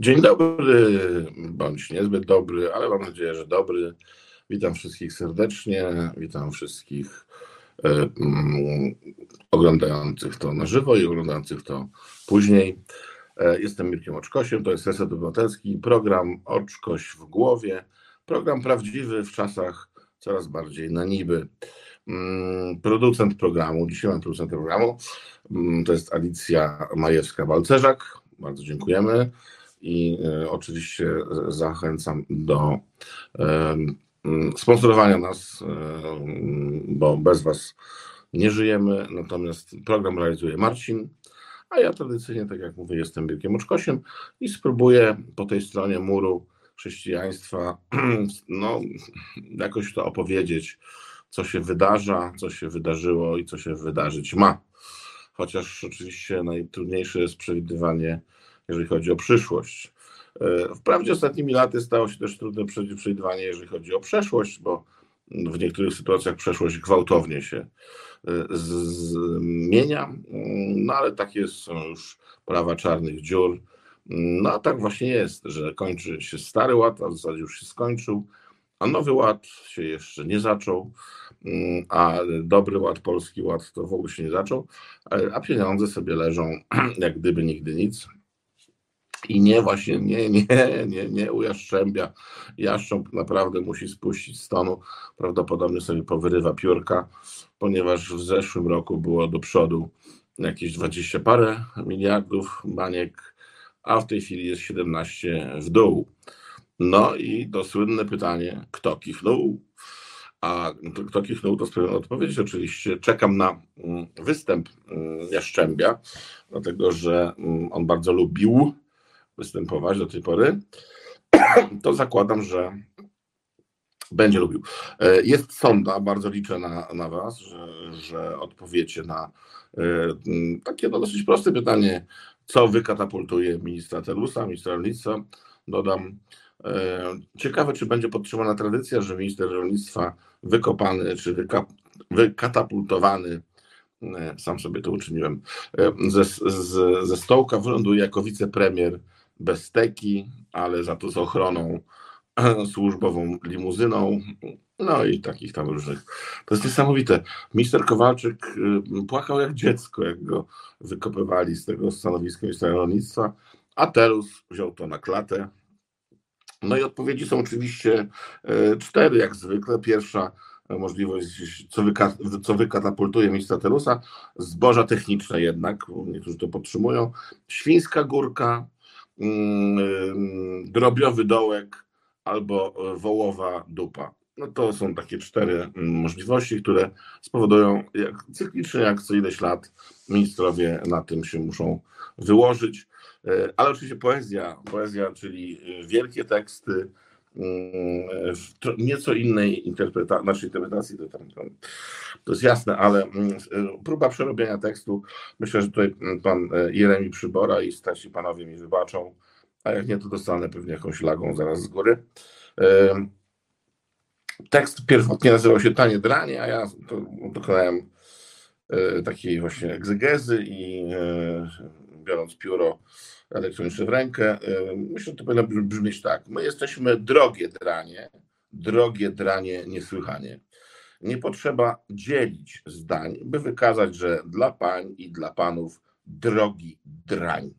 Dzień dobry, bądź niezbyt dobry, ale mam nadzieję, że dobry. Witam wszystkich serdecznie, witam wszystkich e, mm, oglądających to na żywo i oglądających to później. E, jestem Mirkiem Oczkosiem, to jest Reset Obywatelski, program Oczkoś w głowie, program prawdziwy w czasach coraz bardziej na niby. Mm, producent programu, dzisiaj mam producent programu, mm, to jest Alicja Majewska-Balcerzak, bardzo dziękujemy i e, oczywiście zachęcam do sponsorowania nas, e, bo bez Was nie żyjemy. Natomiast program realizuje Marcin, a ja tradycyjnie, tak jak mówię, jestem Wielkim Oczkosiem i spróbuję po tej stronie muru chrześcijaństwa no, jakoś to opowiedzieć, co się wydarza, co się wydarzyło i co się wydarzyć ma. Chociaż oczywiście najtrudniejsze jest przewidywanie jeżeli chodzi o przyszłość. E, wprawdzie ostatnimi laty stało się też trudne przewidywanie, jeżeli chodzi o przeszłość, bo w niektórych sytuacjach przeszłość gwałtownie się e, zmienia, no ale takie są już prawa czarnych dziur. No a tak właśnie jest, że kończy się stary ład, a w zasadzie już się skończył, a nowy ład się jeszcze nie zaczął, a dobry ład, polski ład to w ogóle się nie zaczął, a pieniądze sobie leżą jak gdyby nigdy nic. I nie właśnie, nie, nie, nie, nie u Jaszczębia. Jaszcząb naprawdę musi spuścić stonu. Prawdopodobnie sobie powyrywa piórka, ponieważ w zeszłym roku było do przodu jakieś 20 parę miliardów baniek, a w tej chwili jest 17 w dół. No i to słynne pytanie, kto kichnął? A kto kichnął, to spróbuję odpowiedzieć. Oczywiście czekam na mm, występ mm, Jaszczębia, dlatego że mm, on bardzo lubił występować do tej pory, to zakładam, że będzie lubił. E, jest sonda, bardzo liczę na, na Was, że, że odpowiecie na e, takie no, dosyć proste pytanie, co wykatapultuje ministra Telusa, ministra rolnictwa. Dodam, e, ciekawe, czy będzie podtrzymana tradycja, że minister rolnictwa wykopany, czy wyka, wykatapultowany, sam sobie to uczyniłem, ze, z, ze stołka wyląduje jako wicepremier bez teki, ale za to z ochroną służbową limuzyną, no i takich tam różnych. To jest niesamowite. Mister Kowalczyk y, płakał jak dziecko, jak go wykopywali z tego stanowiska ministra rolnictwa, a Terus wziął to na klatę. No i odpowiedzi są oczywiście y, cztery, jak zwykle. Pierwsza możliwość, co, wyka, co wykatapultuje ministra Terusa, zboża techniczne jednak, niektórzy to podtrzymują, świńska górka, drobiowy dołek albo wołowa dupa. No to są takie cztery mm, możliwości, które spowodują jak, cyklicznie, jak co ileś lat ministrowie na tym się muszą wyłożyć. E, ale oczywiście poezja, poezja, czyli wielkie teksty, mm, w nieco innej interpretacji, naszej interpretacji, to, to jest jasne, ale próba przerobienia tekstu, myślę, że tutaj pan e, Jeremi Przybora i starsi panowie mi wybaczą, a jak nie, to dostanę pewnie jakąś lagą zaraz z góry. Tekst pierwotnie nazywał się Tanie Dranie, a ja dokonałem e, takiej właśnie egzegezy i e, biorąc pióro elektroniczne w rękę, myślę, że to powinno brzmieć tak. My jesteśmy drogie dranie, drogie dranie niesłychanie. Nie potrzeba dzielić zdań, by wykazać, że dla pań i dla panów drogi drań.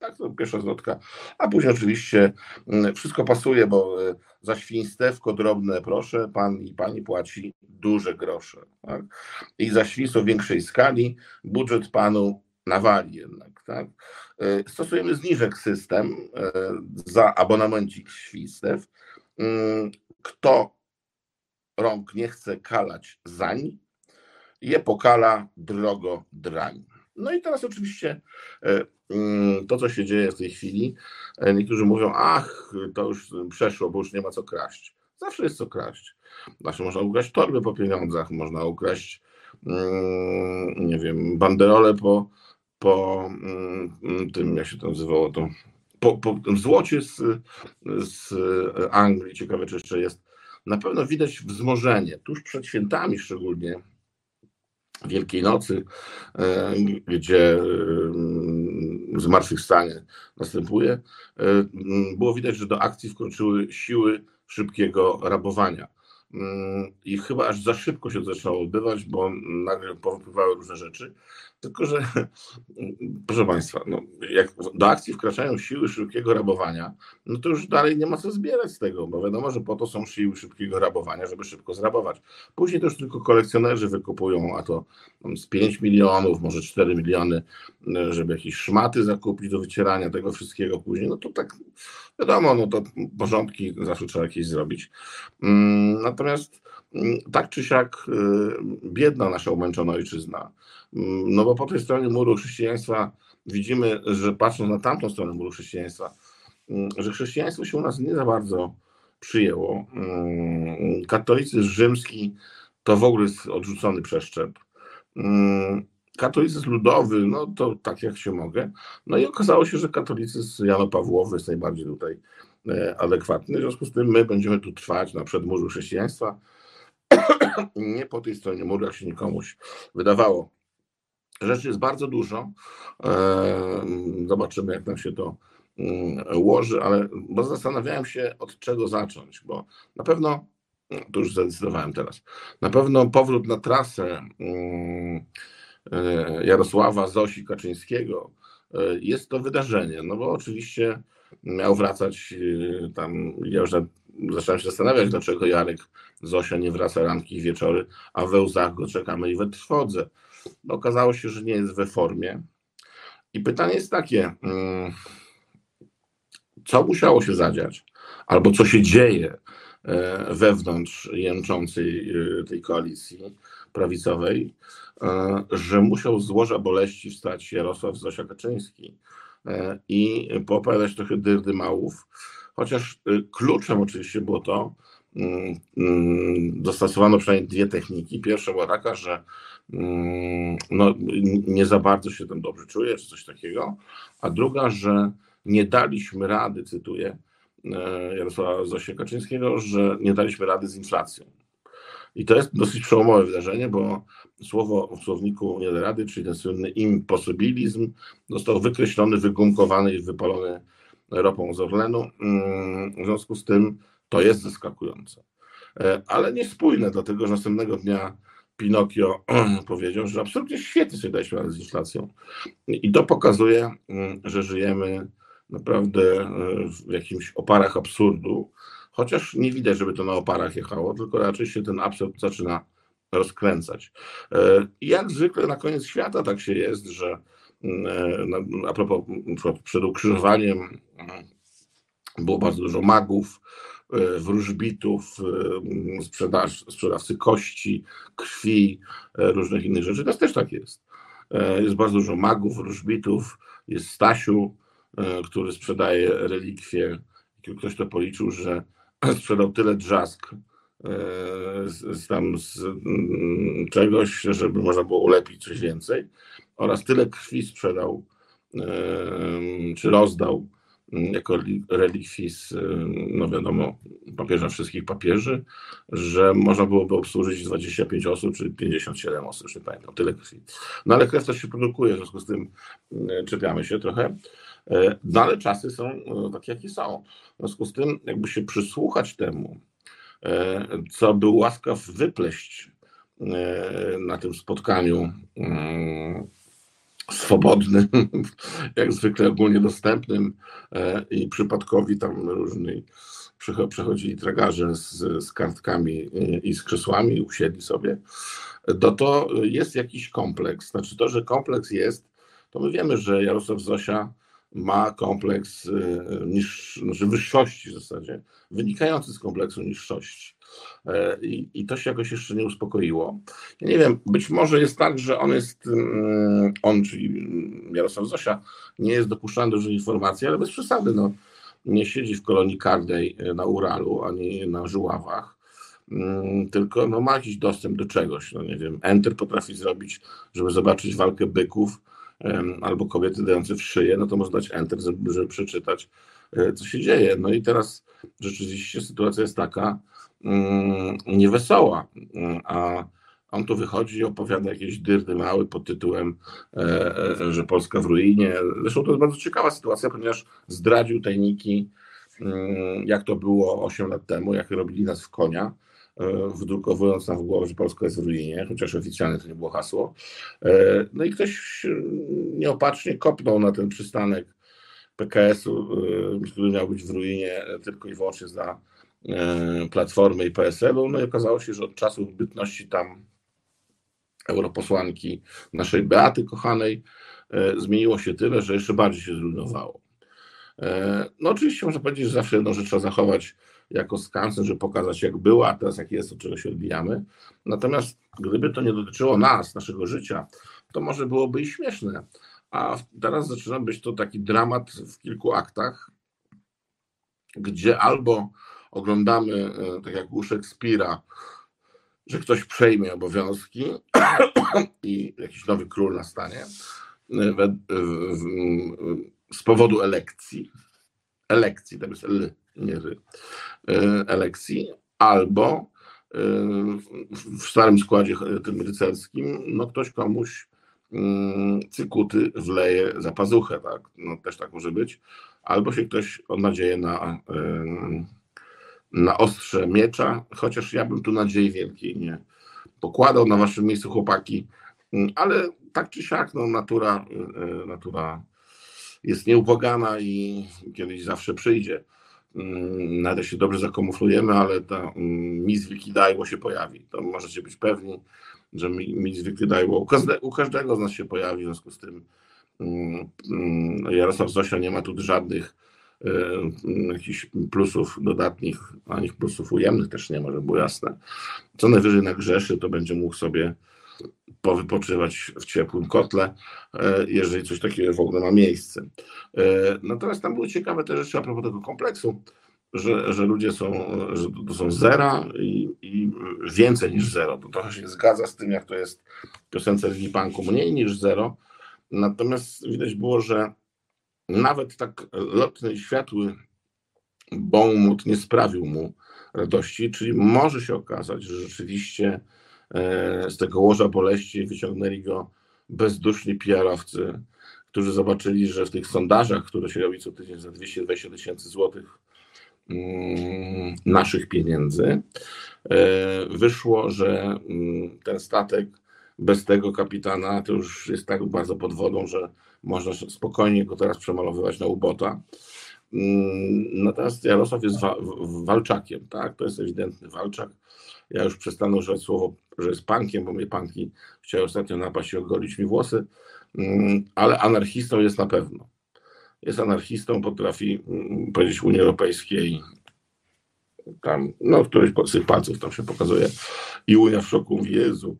Tak, to pierwsza zwrotka. A później oczywiście mm, wszystko pasuje, bo e, za świństewko drobne proszę, pan i pani płaci duże grosze. Tak? I za świństwo w większej skali budżet panu nawali jednak. Tak? E, stosujemy zniżek system e, za abonamencik świństw. Mm, kto rąk nie chce kalać zań, je pokala drogo drań. No i teraz oczywiście e, mm, to, co się dzieje w tej chwili, niektórzy mówią, ach, to już przeszło, bo już nie ma co kraść. Zawsze jest co kraść. Znaczy, można ukraść torby po pieniądzach, można ukraść, mm, nie wiem, banderole po, po mm, tym, jak się to nazywało, to po, po złocie z, z Anglii, ciekawe czy jeszcze jest, na pewno widać wzmożenie, tuż przed świętami szczególnie, Wielkiej Nocy, e, gdzie zmartwychwstanie następuje, było widać, że do akcji wkroczyły siły szybkiego rabowania. I chyba aż za szybko się zaczęło odbywać, bo nagle powypływały różne rzeczy. Tylko, że proszę Państwa, no, jak do akcji wkraczają siły szybkiego rabowania, no to już dalej nie ma co zbierać z tego, bo wiadomo, że po to są siły szybkiego rabowania, żeby szybko zrabować. Później to już tylko kolekcjonerzy wykupują, a to z 5 milionów, może 4 miliony, żeby jakieś szmaty zakupić do wycierania tego wszystkiego później. No to tak wiadomo, no to porządki zawsze trzeba jakieś zrobić. Mm, natomiast tak czy siak y, biedna nasza umęczona ojczyzna Mm, no bo po tej stronie muru chrześcijaństwa widzimy, że patrząc na tamtą stronę muru chrześcijaństwa, mm, że chrześcijaństwo się u nas nie za bardzo przyjęło. Mm, katolicyzm rzymski to w ogóle jest odrzucony przeszczep. Katolicyzm ludowy, no to tak jak się mogę. No i okazało się, że katolicyzm Jano Pawłowy jest najbardziej tutaj e, adekwatny. W związku z tym my będziemy tu trwać na przedmurzu chrześcijaństwa. Nie po tej stronie muru, jak się nikomuś wydawało. Rzeczy jest bardzo dużo. Zobaczymy, jak nam się to mm, ułoży, ale bo zastanawiałem się, od czego zacząć, bo na pewno, no, to już zdecydowałem teraz, na pewno powrót na trasę mm, e, Jarosława Zosi Kaczyńskiego e, jest to wydarzenie, no bo oczywiście miał wracać e, tam, ja już zacząłem się zastanawiać, dlaczego Jarek Zosia nie wraca ranki wieczory, a we łzach go czekamy i we trwodze. Okazało się, że nie jest we formie. I pytanie jest takie, mm, co musiało się zadziać, albo co się dzieje e, wewnątrz jęczącej e, tej koalicji prawicowej, e, że musiał z łoża boleści wstać Jarosław Zosia Kaczyński i poopowiadać trochę dyrdymałów, chociaż kluczem oczywiście było to, dostosowano przynajmniej dwie techniki. Pierwsza była taka, że Mm, no, nie za bardzo się tam dobrze czuję, czy coś takiego, a druga, że nie daliśmy rady, cytuję e, Jarosława Zosia Kaczyńskiego, że nie daliśmy rady z inflacją. I to jest dosyć przełomowe wydarzenie, bo słowo w słowniku nie da rady, czyli ten słynny imposybilizm, został wykreślony, wygumkowany i wypalony ropą z Orlenu. Mm, w związku z tym to jest zaskakujące. E, ale niespójne, dlatego że następnego dnia Pinokio powiedział, że absolutnie świetnie sobie daliśmy radę z inflacją. I to pokazuje, mm, że żyjemy naprawdę e, w jakimś oparach absurdu, chociaż nie widać, żeby to na oparach jechało, tylko raczej się ten absurd zaczyna rozkręcać. E, I jak zwykle na koniec świata tak się jest, że mm, e, a propos przed ukrzyżowaniem mm, było bardzo dużo magów, E, wróżbitów, e, sprzedaż, sprzedawcy kości, krwi, e, różnych innych rzeczy. Teraz też tak jest. Jest bardzo dużo magów, wróżbitów, jest Stasiu, który sprzedaje relikwie. Ktoś to policzył, że sprzedał tyle drzask z, z, tam z mm, czegoś, żeby można było ulepić coś więcej oraz tyle krwi sprzedał czy rozdał jako relikwis, y, no wiadomo, papieża wszystkich papieży, że można byłoby obsłużyć 25 osób, czy 57 osób, już nie pamiętam, tyle krwi. No ale krew też się produkuje, w związku z tym y, czepiamy się trochę. Y, no ale czasy są takie, jakie są. W związku z tym, jakby się przysłuchać temu, co był łaskaw wypleść na tym spotkaniu swobodnym, jak zwykle ogólnie dostępnym e, i przypadkowi tam różni przechodzili tragarze z, z kartkami i z krzesłami, usiedli sobie, to to jest jakiś kompleks. Znaczy to, że kompleks jest, to my wiemy, że Jarosław Zosia ma kompleks y, niż, znaczy wyższości w zasadzie, wynikający z kompleksu niższości. E, I, I, to się jakoś jeszcze nie uspokoiło. Ja nie wiem, być może jest tak, że on jest, mm, on, czyli Jarosław Zosia, nie jest dopuszczany do różnych informacji, ale bez przesady, no, nie siedzi w kolonii karnej e, na Uralu, ani na Żuławach, mm, tylko no, ma jakiś dostęp do czegoś. No nie wiem, Enter potrafi zrobić, żeby zobaczyć walkę byków, albo kobiety dające w szyję, no to można dać enter, żeby przeczytać, e, co się dzieje. No i teraz rzeczywiście sytuacja jest taka mm, niewesoła, a, on tu wychodzi i opowiada jakieś dyrdy mały pod tytułem, że Polska w ruinie. Zresztą to jest bardzo ciekawa sytuacja, ponieważ zdradził tajniki, mm, jak to było 8 lat temu, jak robili nas w konia wdrukowując nam w głowę, że Polska jest w ruinie, chociaż oficjalnie to nie było hasło. No i ktoś nieopatrznie kopnął na ten przystanek PKS-u, który miał być w ruinie tylko i wyłącznie za Platformy i PSL-u. No i okazało się, że od czasu bytności tam europosłanki naszej Beaty kochanej zmieniło się tyle, że jeszcze bardziej się zrujnowało. No oczywiście można powiedzieć, że zawsze jedną rzecz trzeba zachować jako skansen, żeby pokazać jak była, a teraz jak jest, od czego się odbijamy. Natomiast gdyby to nie dotyczyło nas, naszego życia, to może byłoby i śmieszne. A teraz zaczyna być to taki dramat w kilku aktach, gdzie albo oglądamy, e, tak jak u Szekspira, że ktoś przejmie obowiązki i jakiś nowy król nastanie e, z powodu elekcji. Elekcji, to jest L, nie ry, e, elekcji, albo w starym składzie tym rycerskim, no ktoś komuś mm, cykuty wleje za pazuchę, tak? No, też tak może być. Albo się ktoś od nadzieję na na ostrze miecza, chociaż ja bym tu nadziei wielkiej nie pokładał na waszym miejscu chłopaki, mm, ale tak czy siak, no, natura, y, y, natura jest nieubłagana i kiedyś zawsze przyjdzie. Mm, nawet się dobrze zakamuflujemy, ale ta mm, mis wykidajło się pojawi. To możecie być pewni, że mis wykidajło u każdego z nas się pojawi, w związku z tym Jarosław Zosia nie ma tu żadnych jakichś plusów dodatnich, ani plusów ujemnych też nie ma, żeby było jasne. Co najwyżej na grzeszy, to będzie mógł sobie powypoczywać w ciepłym kotle, e, jeżeli coś takiego w ogóle ma miejsce. E, natomiast tam były ciekawe te rzeczy a propos tego kompleksu, że, że ludzie są, że to są zera i, i więcej niż zero. To trochę się zgadza z tym, jak to jest w piosence Lili Punku, mniej niż zero. Natomiast widać było, że nawet tak lotny światły Bołmut nie sprawił mu radości, czyli może się okazać, że rzeczywiście e, z tego łoża boleści wyciągnęli go bezduszni PR-owcy, którzy zobaczyli, że w tych sondażach, które się robi co tydzień za 220 tysięcy złotych mm, naszych pieniędzy, e, wyszło, że mm, ten statek bez tego kapitana to już jest tak bardzo pod wodą, że można spokojnie go teraz przemalowywać na ubota. Mm, natomiast Jarosław jest wa walczakiem, tak? To jest ewidentny walczak. Ja już przestanę używać słowo, że jest pankiem, bo mnie panki chciały ostatnio napaść i ogolić mi włosy, mm, ale anarchistą jest na pewno. Jest anarchistą, potrafi mm, powiedzieć Unii Europejskiej, tam, no, któryś z tych palców tam się pokazuje i Unia w szoku Jezu,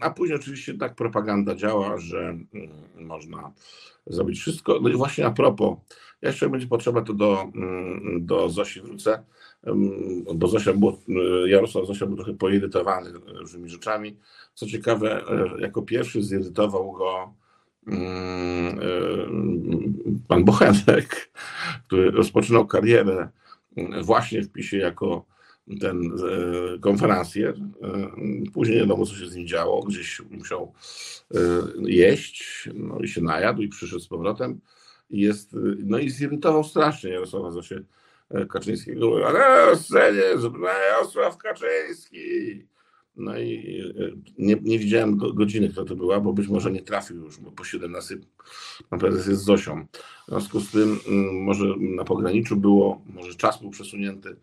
a później oczywiście tak propaganda działa, że mm, można zrobić wszystko. No i właśnie a propos, jeszcze będzie potrzeba, to do, mm, do Zosi wrócę, bo Zosia było, e, Jarosław Zosia był trochę poirytowany różnymi rzeczami. Co ciekawe, e, jako pierwszy zirytował go pan Bochenek, który rozpoczynał karierę właśnie w PiSie jako ten e, konferencjer. E, później nie wiadomo, co się z nim działo. Gdzieś musiał e, jeść, no i się najadł i przyszedł z powrotem. I jest, no i zirytował strasznie Jarosława Zosie Kaczyńskiego. Ale scenie, Jarosław Kaczyński. No i nie, nie widziałem godziny, kto to była, bo być może nie trafił już, bo po 17 pan prezes jest z Zosią. W związku z tym mm, może na pograniczu było, może czas był przesunięty,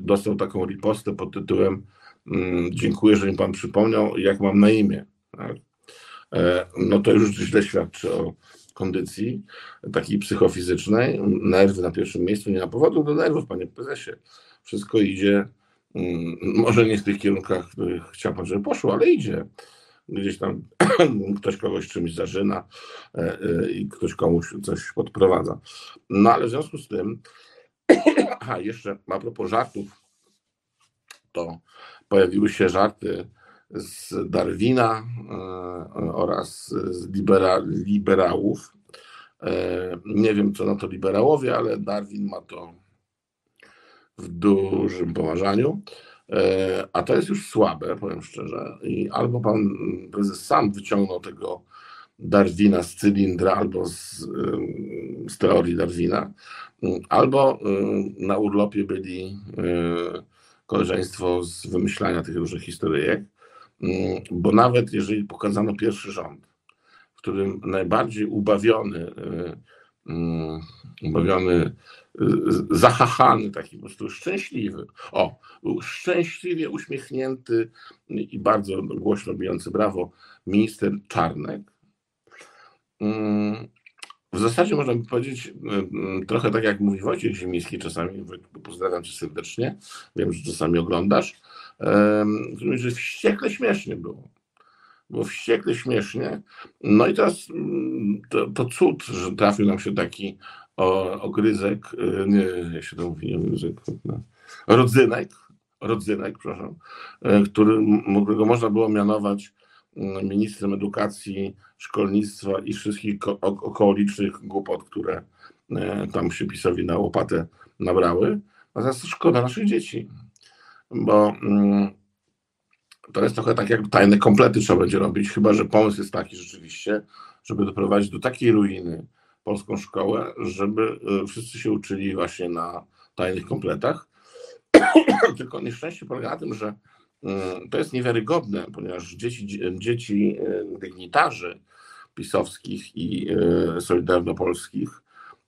dostał taką ripostę pod tytułem mm, Dziękuję, że mi pan przypomniał, jak mam na imię. Tak? E, no to już źle świadczy o kondycji takiej psychofizycznej. Nerwy na pierwszym miejscu, nie na powodu do nerwów, panie prezesie. Wszystko idzie, mm, może nie w tych kierunkach, w których chciał pan, żeby poszło, ale idzie. Gdzieś tam ktoś kogoś czymś zażyna e, e, i ktoś komuś coś podprowadza. No ale w związku z tym Aha, jeszcze a propos żartów, to pojawiły się żarty z Darwina e, oraz z libera, liberałów. E, nie wiem, co na to liberałowie, ale Darwin ma to w dużym poważaniu. A to jest już słabe, powiem szczerze. I albo pan prezes sam wyciągnął tego Darwina z cylindra albo z, z teorii Darwina, albo na urlopie byli koleżeństwo z wymyślania tych różnych historyjek, bo nawet jeżeli pokazano pierwszy rząd, w którym najbardziej ubawiony, ubawiony, zachachany, taki po prostu szczęśliwy, o, szczęśliwie uśmiechnięty i bardzo głośno bijący brawo minister Czarnek, w zasadzie można by powiedzieć trochę tak jak mówi Wojciech Ziemiński czasami, pozdrawiam Cię serdecznie, wiem, że czasami oglądasz, że wściekle śmiesznie było. Było wściekle śmiesznie. No i teraz to, to cud, że trafił nam się taki ogryzek, e, nie, jak się to mówi, ogryzek, no, rodzynek, rodzynek, przepraszam, e, który, którego można było mianować ministrem edukacji, szkolnictwa i wszystkich okolicznych głupot, które e, tam się PiSowi na łopatę nabrały. Teraz szkoda naszych dzieci, bo mm, to jest trochę tak jak tajne komplety trzeba będzie robić, chyba że pomysł jest taki rzeczywiście, żeby doprowadzić do takiej ruiny polską szkołę, żeby e, wszyscy się uczyli właśnie na tajnych kompletach. Tylko nieszczęście polega na tym, że Mm, to jest niewiarygodne, ponieważ dzieci, dzieci e, dygnitarzy pisowskich i e, solidarnopolskich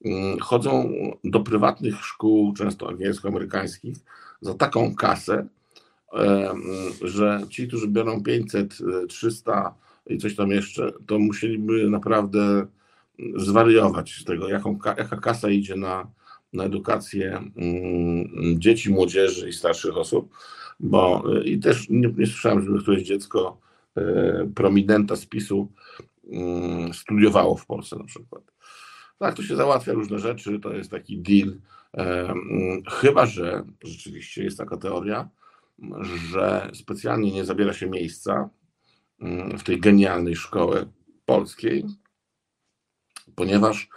mm, chodzą do prywatnych szkół, często angielsko-amerykańskich, za taką kasę, e, mm, że ci, którzy biorą 500, 300 i coś tam jeszcze, to musieliby naprawdę zwariować z tego, jaką, jaka kasa idzie na, na edukację dzieci, młodzieży i starszych osób bo y, i też nie, nie słyszałem, żeby któreś dziecko e, prominenta z PiSu mm, studiowało w Polsce na przykład. Tak, to się załatwia różne rzeczy, to jest taki deal. E, mm, chyba, że rzeczywiście jest taka teoria, że specjalnie nie zabiera się miejsca mm, w tej genialnej szkole polskiej, ponieważ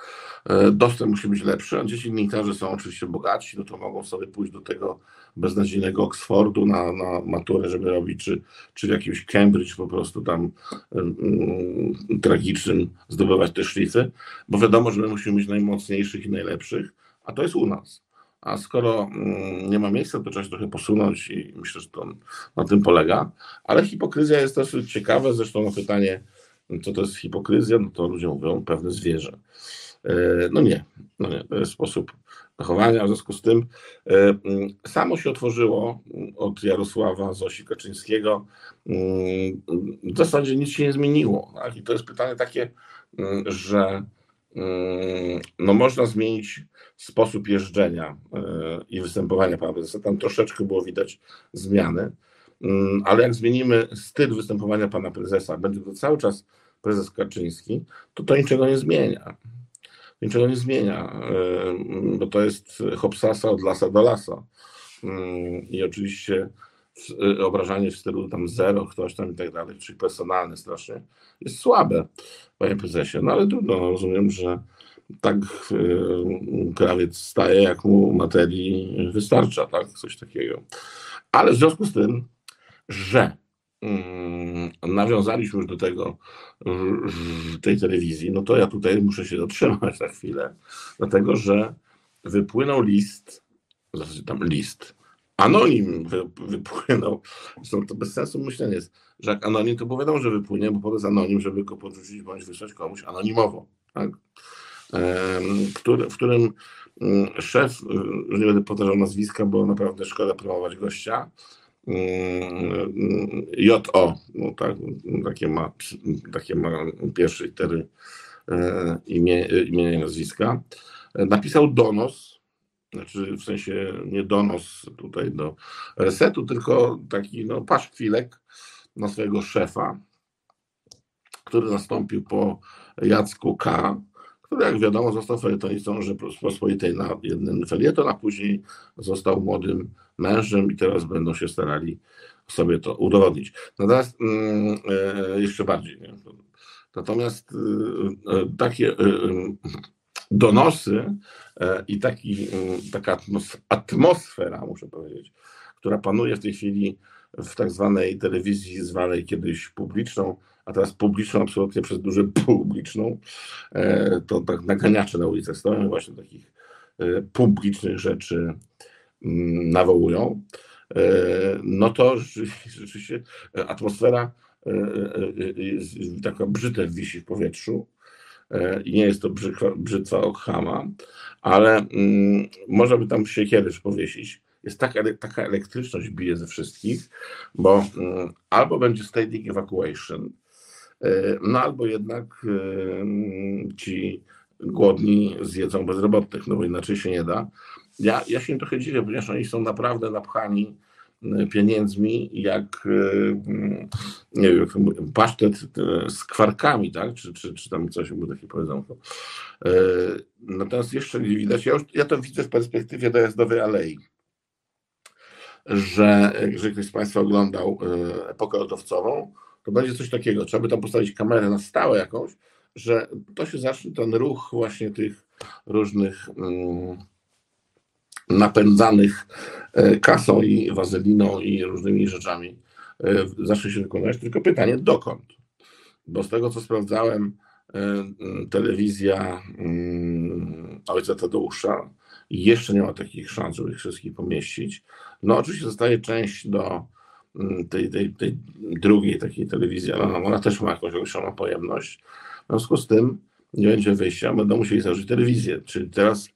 e, dostęp musi być lepszy, a dzieci dziennikarze są oczywiście bogaci, no to mogą sobie pójść do tego beznadziejnego Oxfordu na, na maturę, żeby robić, czy, czy w jakimś Cambridge po prostu tam um, tragicznym zdobywać te szlify, bo wiadomo, że my musimy mieć najmocniejszych i najlepszych, a to jest u nas. A skoro um, nie ma miejsca, to trzeba się trochę posunąć i myślę, że to na tym polega. Ale hipokryzja jest też ciekawe, zresztą na pytanie, co to jest hipokryzja, no to ludzie mówią pewne zwierzę. E, no nie, no nie, to jest sposób zachowania. W związku z tym e, mm, samo się otworzyło od Jarosława Zosi Kaczyńskiego. Mm, w zasadzie nic się nie zmieniło. Tak? I to jest pytanie takie, mm, że no można zmienić sposób jeżdżenia e, i występowania pana prezesa. Tam troszeczkę było widać zmiany, ale jak zmienimy styl występowania pana prezesa, będzie to cały czas prezes Kaczyński, to to niczego nie zmienia niczego nie zmienia, bo to jest hopsasa od lasa do lasa. I oczywiście obrażanie w stylu tam zero, ktoś tam i tak dalej, czyli personalne strasznie, jest słabe, panie prezesie. No ale trudno, no, rozumiem, że tak krawiec staje, jak mu materii wystarcza, tak, coś takiego. Ale w związku z tym, że Mm, nawiązaliśmy już do tego tej telewizji, no to ja tutaj muszę się zatrzymać na chwilę, dlatego że wypłynął list, znaczy tam list, anonim wypłynął, zresztą to bez sensu myślenie jest, że jak anonim, to było wiadomo, że wypłynie, bo potem jest anonim, żeby go podrzucić bądź wysłać komuś anonimowo, tak? w którym mm, szef, już nie będę powtarzał nazwiska, bo naprawdę szkoda promować gościa, JO, no tak, takie, ma, takie ma pierwsze litery e, imię, imienia i nazwiska, napisał donos, znaczy w sensie nie donos tutaj do resetu, tylko taki no, paszkwilek na swojego szefa, który nastąpił po Jacku K., który jak wiadomo został felietonistą Rzeczpospolitej na jednym felieton, a później został młodym mężem i teraz będą się starali sobie to udowodnić. Natomiast mm, e, jeszcze bardziej. Nie? Natomiast e, e, takie donosy i taki, taka atmosfera, muszę powiedzieć, która panuje w tej chwili w tak zwanej telewizji zwanej kiedyś publiczną, a teraz publiczną absolutnie przez duże publiczną, e, to tak naganiacze na ulicach stoją właśnie takich e, publicznych rzeczy mm, nawołują, e, no to rzeczywiście atmosfera taka brzytew wisi w powietrzu i nie jest to brzytwa Okhama, ale mm, można by tam się kiedyś powiesić. Jest taka, taka elektryczność bije ze wszystkich, bo mm, albo będzie standing evacuation, no albo jednak e, ci głodni zjedzą bezrobotnych, no bo inaczej się nie da. Ja, ja się trochę dziwię, ponieważ oni są naprawdę napchani e, pieniędzmi jak nie wiem, pasztet z kwarkami, tak? Czy, czy, czy tam coś był takie powiedzonko. Natomiast jeszcze nie widać, ja, już, ja to widzę w perspektywie dojazdowej alei że jeżeli ktoś z Państwa oglądał e, epokę lotowcową, to będzie coś takiego. Trzeba by tam postawić kamerę na stałe jakąś, że to się zacznie ten ruch właśnie tych różnych um, napędzanych e, kasą i wazeliną i różnymi rzeczami e, zacznie się wykonywać. Tylko pytanie, dokąd? Bo z tego, co sprawdzałem, telewizja um, ojca Tadeusza jeszcze nie ma takich szans, żeby ich wszystkich pomieścić. No oczywiście zostaje część do mm, tej, tej, tej drugiej takiej telewizji, ale ona też ma jakąś określoną pojemność. W związku z tym nie będzie wyjścia, będą musieli założyć telewizję. Czyli teraz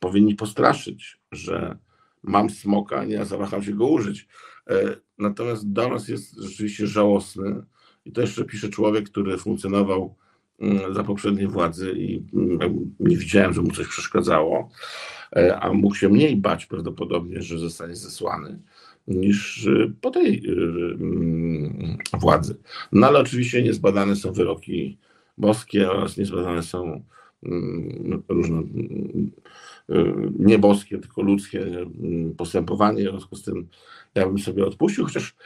powinni postraszyć, że mam smoka, nie zawaham się go użyć. E, natomiast nas jest rzeczywiście żałosny i to jeszcze pisze człowiek, który funkcjonował mm, za poprzedniej władzy i mm, nie widziałem, że mu coś przeszkadzało. E, a mógł się mniej bać prawdopodobnie, że zostanie zesłany niż e, po tej e, mm, władzy. No ale oczywiście niezbadane są wyroki boskie oraz niezbadane są mm, różne mm, nie boskie, tylko ludzkie postępowanie. W związku z tym ja bym sobie odpuścił, chociaż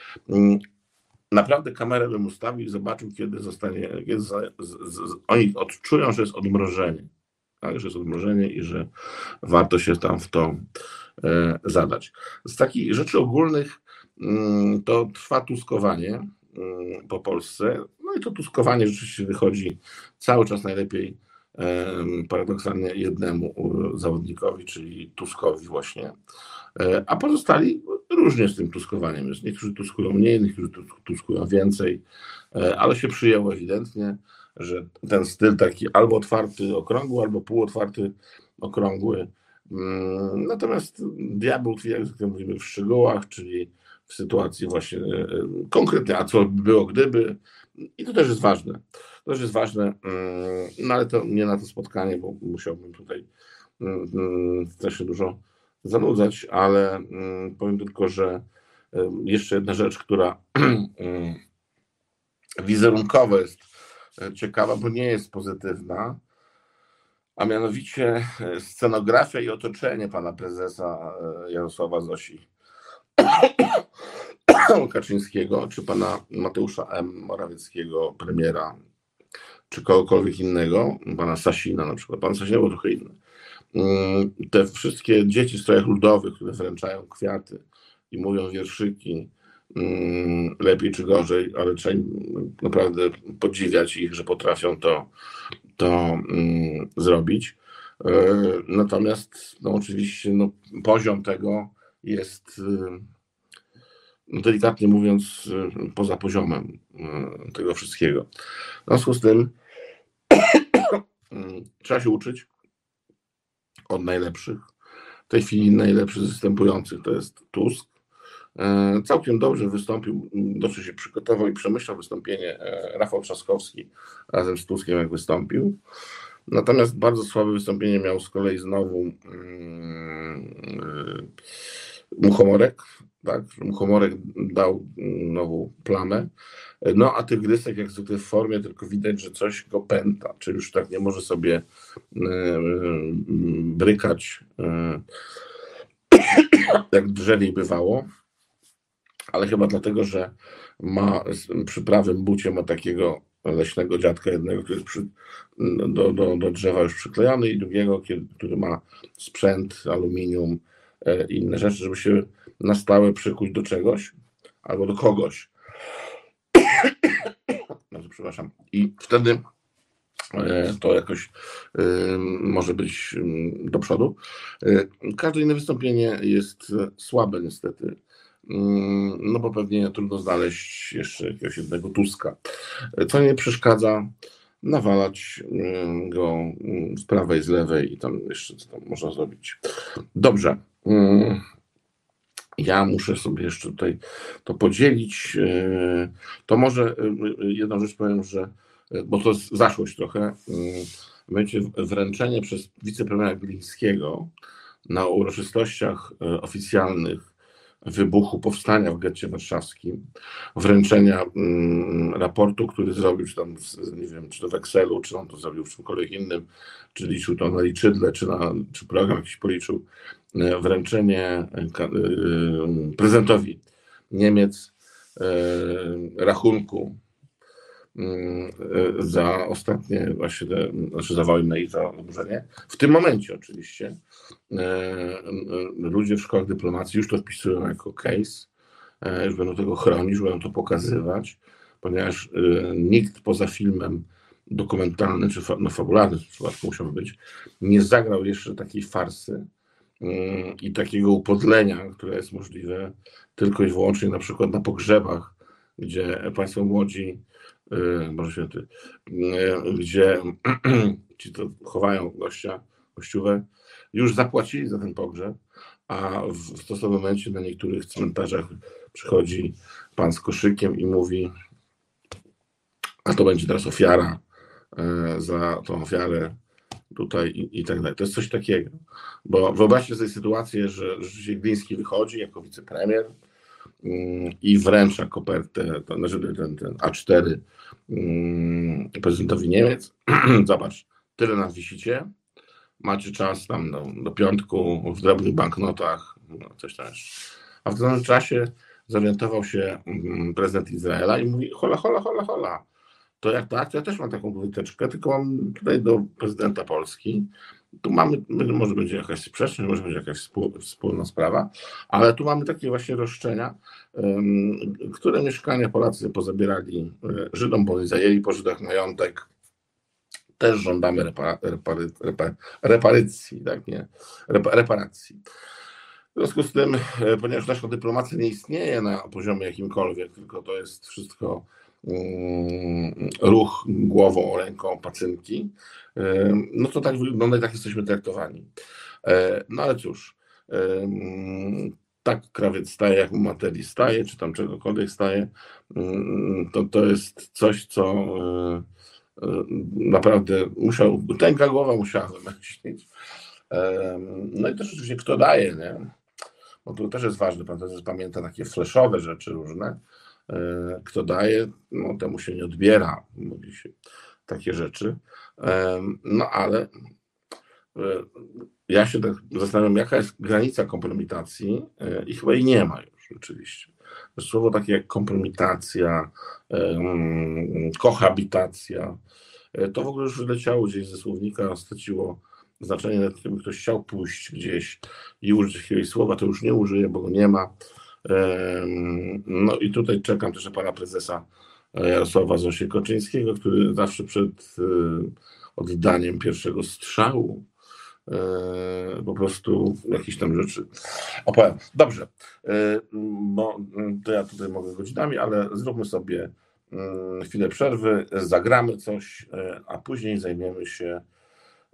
naprawdę kamerę bym ustawił i zobaczył, kiedy zostanie, kiedy z, z, oni odczują, że jest odmrożenie tak, że jest odmrożenie i że warto się tam w to e, zadać. Z takich rzeczy ogólnych mm, to trwa tuskowanie mm, po Polsce. No i to tuskowanie rzeczywiście wychodzi cały czas najlepiej paradoksalnie jednemu zawodnikowi, czyli Tuskowi właśnie. E, a pozostali różnie z tym tuskowaniem jest. Niektórzy tuskują mniej, niektórzy tuskują więcej, e, ale się przyjęło ewidentnie że ten styl taki albo otwarty, okrągły, albo półotwarty, okrągły. Mm, natomiast diabeł tkwi, jak mówimy, w szczegółach, czyli w sytuacji właśnie e, e, konkretnej, a co by było gdyby. I to też jest ważne. To też jest ważne, mm, no ale to nie na to spotkanie, bo musiałbym tutaj mm, też się dużo zanudzać, ale powiem tylko, że e, jeszcze jedna rzecz, która wizerunkowo jest ciekawa, bo nie jest pozytywna, a mianowicie e, scenografia i otoczenie pana prezesa e, Jarosława Zosi Kaczyńskiego, czy pana Mateusza M. Morawieckiego, premiera, czy kogokolwiek innego, pana Sasina na przykład. Pan Sasina był trochę inny. Mm, te wszystkie dzieci w strojach ludowych, które wręczają kwiaty i mówią wierszyki, Mm, lepiej czy gorzej, ale trzeba naprawdę podziwiać ich, że potrafią to, to mm, zrobić. E, natomiast no oczywiście no, poziom tego jest e, no, delikatnie mówiąc e, poza poziomem tego wszystkiego. W związku z tym trzeba się uczyć od najlepszych. W tej chwili najlepszy z występujących to jest Tusk, całkiem dobrze wystąpił, dobrze się przygotował i przemyślał wystąpienie e, Rafał Trzaskowski razem z Tuskiem, jak wystąpił. Natomiast bardzo słabe wystąpienie miał z kolei znowu um, Muchomorek. Tak? Muchomorek dał nową plamę. No a Tygrysek jak zwykle w formie, tylko widać, że coś go pęta, czy już tak nie może sobie brykać jak drzewiej bywało ale chyba dlatego, że ma przy prawym bucie ma takiego leśnego dziadka jednego, który jest przy, do, do, do drzewa już przyklejony i drugiego, który ma sprzęt, aluminium i e, inne rzeczy, żeby się na stałe przykuć do czegoś albo do kogoś. Bardzo przepraszam. I wtedy e, to jakoś e, może być mm, do przodu. Każde inne wystąpienie jest słabe niestety. Mm, no bo pewnie trudno znaleźć jeszcze jakiegoś jednego Tuska. Co nie przeszkadza nawalać mm, go z prawej, z lewej i tam jeszcze co tam można zrobić. Dobrze. Ja muszę sobie jeszcze tutaj to podzielić. E, to może e, jedną rzecz powiem, że, e, bo to jest zaszłość trochę, będzie wręczenie przez wicepremiera Glińskiego na uroczystościach oficjalnych wybuchu powstania w getcie warszawskim, wręczenia mm, raportu, który zrobił, czy tam, nie wiem, czy to w Excelu, czy on to zrobił w czymkolwiek innym, czy liczył to na liczydle, czy, na, czy program jakiś policzył, e, wręczenie e, e, prezydentowi Niemiec rachunku za ostatnie właśnie znaczy za wojnę i za oburzenie. W tym momencie oczywiście ludzie w szkołach dyplomacji już to wpisują jako case, już będą tego chronić, już będą to pokazywać, ponieważ nikt poza filmem dokumentalny czy no, fabularny w przypadku musiał być, nie zagrał jeszcze takiej farsy i takiego upodlenia, które jest możliwe tylko i wyłącznie na przykład na pogrzebach, gdzie Państwo młodzi, może y, święty, gdzie ci to chowają gościa, gościówę, już zapłacili za ten pogrzeb, a w stosownym momencie na niektórych cmentarzach przychodzi pan z koszykiem i mówi, a to będzie teraz ofiara E, za tą ofiarę tutaj i, i, tak dalej. To jest coś takiego. Bo wyobraźcie sobie sytuację, że rzeczywiście Gliński wychodzi jako wicepremier i wręcza kopertę, to, znaczy ten, ten A4 mm, prezydentowi Niemiec. Zobacz, tyle nas wisicie, macie czas tam do, do piątku w drobnych banknotach, no, coś tam. A w tym czasie zorientował się mm, prezydent Izraela i mówi hola, hola, hola, hola to jak tak, ja też mam taką wytyczkę, tylko mam tutaj do prezydenta Polski. Tu mamy, może będzie jakaś sprzeczność, może będzie jakaś wspólna sprawa, ale tu mamy takie właśnie roszczenia, które mieszkania Polacy pozabierali e, Żydom, bo zajęli po Żydach majątek. Też żądamy repar, repary, repar, reparycji, tak nie? reparacji. W związku z tym, e, ponieważ nasza dyplomacja nie istnieje na poziomie jakimkolwiek, tylko to jest wszystko ruch głową, ręką, pacynki, no to tak wygląda i tak jesteśmy traktowani. E, no ale cóż, tak krawiec staje, jak materii staje, czy tam czegokolwiek staje, to, to jest coś, co e, e, naprawdę musiał, tęga głowa musiała wymyślić. No i też oczywiście kto daje, nie? Bo to też jest ważne, pan też pamięta takie fleszowe rzeczy różne, E, kto daje, no temu się nie odbiera, mówi się takie rzeczy. E, no ale e, ja się tak zastanawiam, jaka jest granica kompromitacji i chyba jej nie ma już rzeczywiście. Słowo takie jak kompromitacja, kohabitacja, to w ogóle już wyleciało gdzieś ze słownika, straciło znaczenie, gdyby ktoś chciał pójść gdzieś i użyć jakiegoś słowa, to już nie użyje, bo go nie ma. No i tutaj czekam też na pana prezesa e, Jarosława Zosie-Koczyńskiego, który zawsze przed e, oddaniem pierwszego strzału e, po prostu jakieś tam rzeczy opowiem. Dobrze, no to ja tutaj mogę godzinami, ale zróbmy sobie mm, chwilę przerwy, zagramy coś, a później zajmiemy się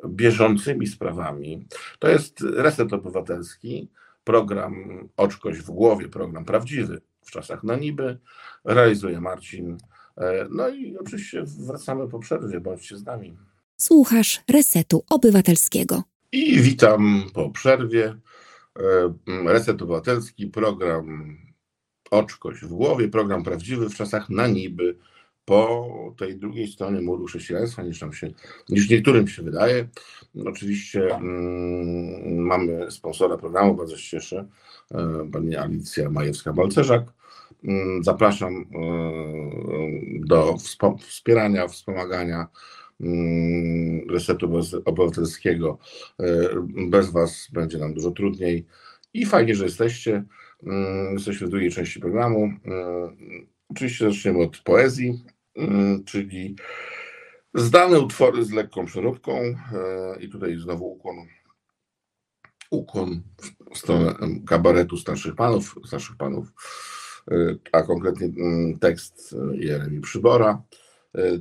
bieżącymi sprawami. To jest reset obywatelski program Oczkość w głowie, program prawdziwy w czasach na niby, realizuje Marcin. E, no i oczywiście wracamy po przerwie, bądźcie z nami. Słuchasz Resetu Obywatelskiego. I witam po przerwie. E, Reset Obywatelski, program Oczkość w głowie, program prawdziwy w czasach na niby po tej drugiej stronie muru chrześcijaństwa, niż nam się, niż niektórym się wydaje. Oczywiście mm, mamy sponsora programu, bardzo się cieszę, e, pani Alicja Majewska-Balcerzak. Mm, zapraszam e, do wspierania, wspomagania mm, resetu obywatelskiego. E, bez Was będzie nam dużo trudniej i fajnie, że jesteście. Mm, Jesteśmy w drugiej części programu. Oczywiście zaczniemy od poezji, czyli zdane utwory z lekką przeróbką. E, I tutaj znowu ukłon, ukłon w stronę kabaretu starszych panów, starszych panów, e, a konkretnie mm, tekst e, Jeremi Przybora.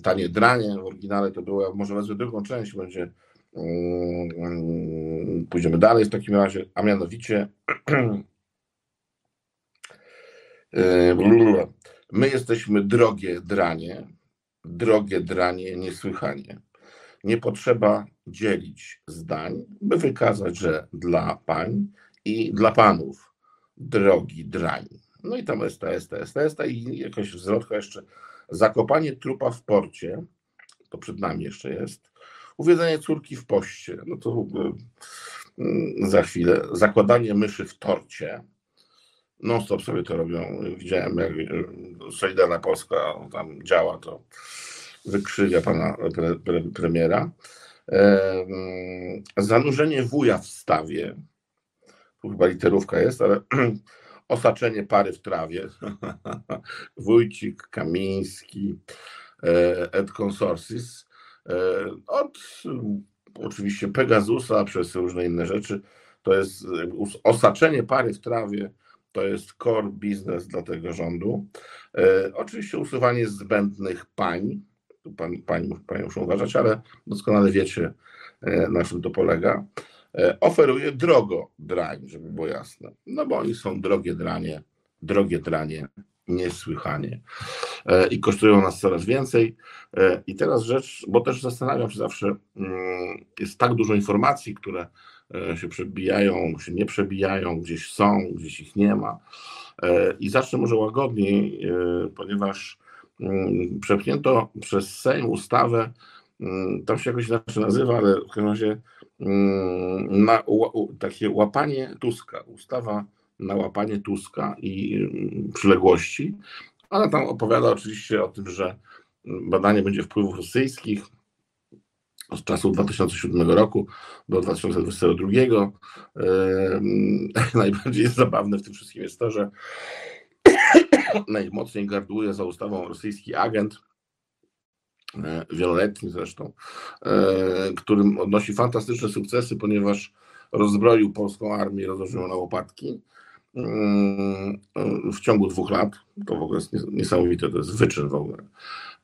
Tanie dranie w oryginale to było, może wezmę drugą część, będzie mm, mm, pójdziemy dalej w takim razie, a mianowicie. my jesteśmy drogie dranie, drogie dranie niesłychanie. Nie potrzeba dzielić zdań, by wykazać, że dla pań i dla panów drogi drań. No i tam jest ta, jest ta, jest ta, jest ta i jakaś zwrotka jeszcze. Zakopanie trupa w porcie, to przed nami jeszcze jest. Uwiedzenie córki w poście, no to mm, za chwilę. Zakładanie myszy w torcie. Non stop sobie to robią. Widziałem, jak y, Solidarna Polska tam działa, to wykrzywia pana pre, pre, premiera. Em, Zanurzenie wuja w stawie. Tu chyba literówka jest, ale osaczenie pary w trawie. Wójcik, Kamiński, e, et consortis. E, Od oczywiście Pegasusa przez różne inne rzeczy. To jest osaczenie pary w trawie. To jest core business dla tego rządu. E, Oczywiście usuwanie zbędnych pań. Pan, pani, pani muszą uważać, ale doskonale wiecie, e, na czym to polega. E, Oferuje drogo drań, żeby było jasne. No bo oni są drogie dranie, drogie dranie, niesłychanie. E, I kosztują nas coraz więcej. E, I teraz rzecz, bo też zastanawiam się zawsze, mm, jest tak dużo informacji, które się przebijają, się nie przebijają, gdzieś są, gdzieś ich nie ma. E, I zacznę może łagodniej, e, ponieważ mm, przepchnięto przez Sejm ustawę, mm, tam się jakoś inaczej nazywa, ale w każdym razie mm, na, takie łapanie Tuska, ustawa na łapanie Tuska i przyległości. Ona tam opowiada oczywiście o tym, że badanie będzie wpływów rosyjskich od czasu 2007 roku do 2022. Em, Najbardziej zabawne w tym wszystkim jest to, że najmocniej gardłuje za ustawą rosyjski agent, e, wieloletni zresztą, e, którym odnosi fantastyczne sukcesy, ponieważ rozbroił polską armię, rozłożył na łopatki mm, w ciągu dwóch lat. To w ogóle jest nies- niesamowite, to jest wyczyn w ogóle.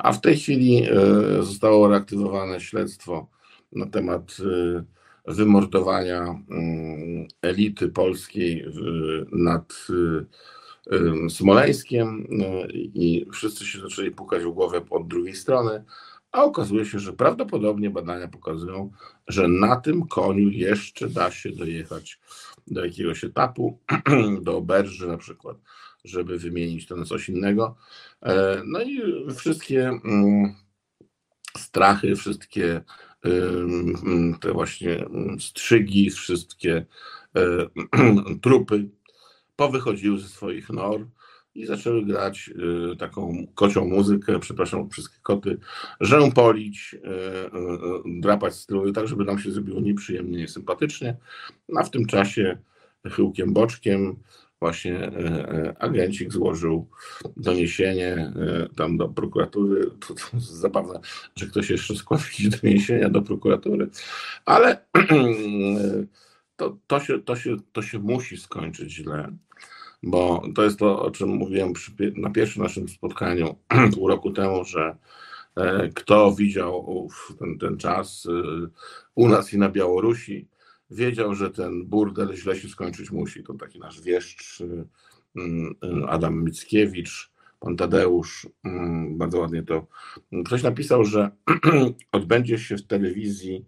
A w tej chwili e, zostało reaktywowane śledztwo na temat e, wymordowania mm, elity polskiej nad e, em, Smoleńskiem i wszyscy się zaczęli pukać w głowę od drugiej strony, a okazuje się, że prawdopodobnie badania pokazują, że na tym koniu jeszcze da się dojechać do jakiegoś etapu, do oberży na przykład, żeby wymienić to na coś innego. E, No i wszystkie mm, strachy, wszystkie te właśnie ym, strzygi, wszystkie e, trupy powychodziły ze swoich nor i zaczęły grać y, taką kocią muzykę, przepraszam, wszystkie koty, rzępolić, y, drapać strój, tak żeby nam się zrobiło nieprzyjemnie, niesympatycznie. A w tym czasie chyłkiem boczkiem właśnie e, e, agencik złożył doniesienie e, tam do prokuratury. To, to zabawne, że ktoś jeszcze składa jakieś doniesienia do prokuratury, ale to, to, się, to, się, to się musi skończyć źle, bo to jest to, o czym mówiłem przy, na pierwszym naszym spotkaniu pół roku temu, że kto widział ten, ten czas u nas i na Białorusi, wiedział, że ten burdel źle się skończyć musi. To taki nasz wieszcz y, y, Adam Mickiewicz, pan Tadeusz, mm, bardzo ładnie to. Ktoś napisał, że odbędzie się w telewizji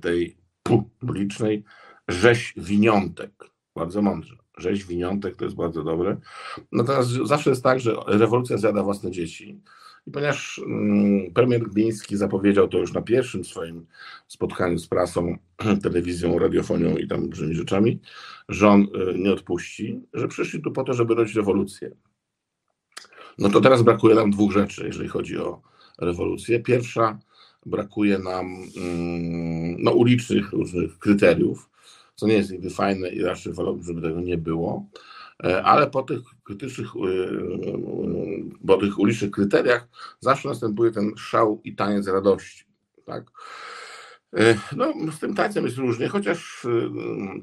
tej publicznej rzeź winiątek. Bardzo mądrze. Rzeź winiątek to jest bardzo dobre. Natomiast zawsze jest tak, że rewolucja zjada własne dzieci. I ponieważ mm, premier Gliński zapowiedział to już na pierwszym swoim spotkaniu z prasą, telewizją, radiofonią i tam różnymi rzeczami, że on y, nie odpuści, że przyszli tu po to, żeby robić rewolucję. No to teraz brakuje nam dwóch rzeczy, jeżeli chodzi o rewolucję. Pierwsza, brakuje nam mm, no, ulicznych różnych kryteriów, co nie jest nigdy fajne i raczej wolałbym, żeby tego nie było. E, ale po tych krytycznych, e, po tych ulicznych kryteriach zawsze następuje ten szał i taniec radości. Tak? E, no, z tym tańcem jest różnie, chociaż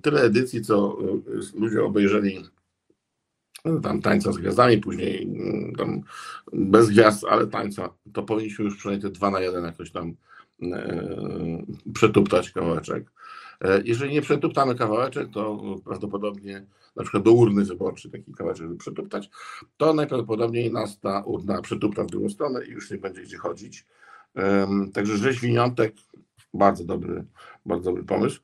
tyle edycji, co ludzie obejrzeli tam tańca z gwiazdami, później tam bez gwiazd, ale tańca, to powinniśmy już przynajmniej te dwa na jeden jakoś tam przetuptać kawałeczek. Jeżeli nie przetuptamy kawałeczek, to prawdopodobnie na przykład do urny wyborczej taki kawałek, żeby przetuptać, to najprawdopodobniej nas ta urna przetupta w drugą stronę i już nie będzie gdzie chodzić. Także rzeźwiniątek bardzo dobry, bardzo dobry pomysł.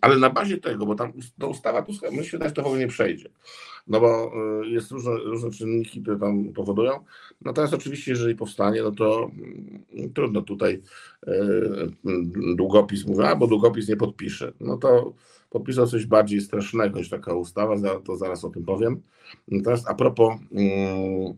Ale na bazie tego, bo tam ta ustawa, myślę, że to w ogóle nie przejdzie. No bo y, jest różne, różne czynniki, które tam powodują. Natomiast oczywiście, jeżeli powstanie, no to mm, trudno tutaj y, y, długopis mówię, a bo długopis nie podpisze. No to podpisał coś bardziej strasznego niż taka ustawa, to zaraz o tym powiem. Natomiast a propos, mm,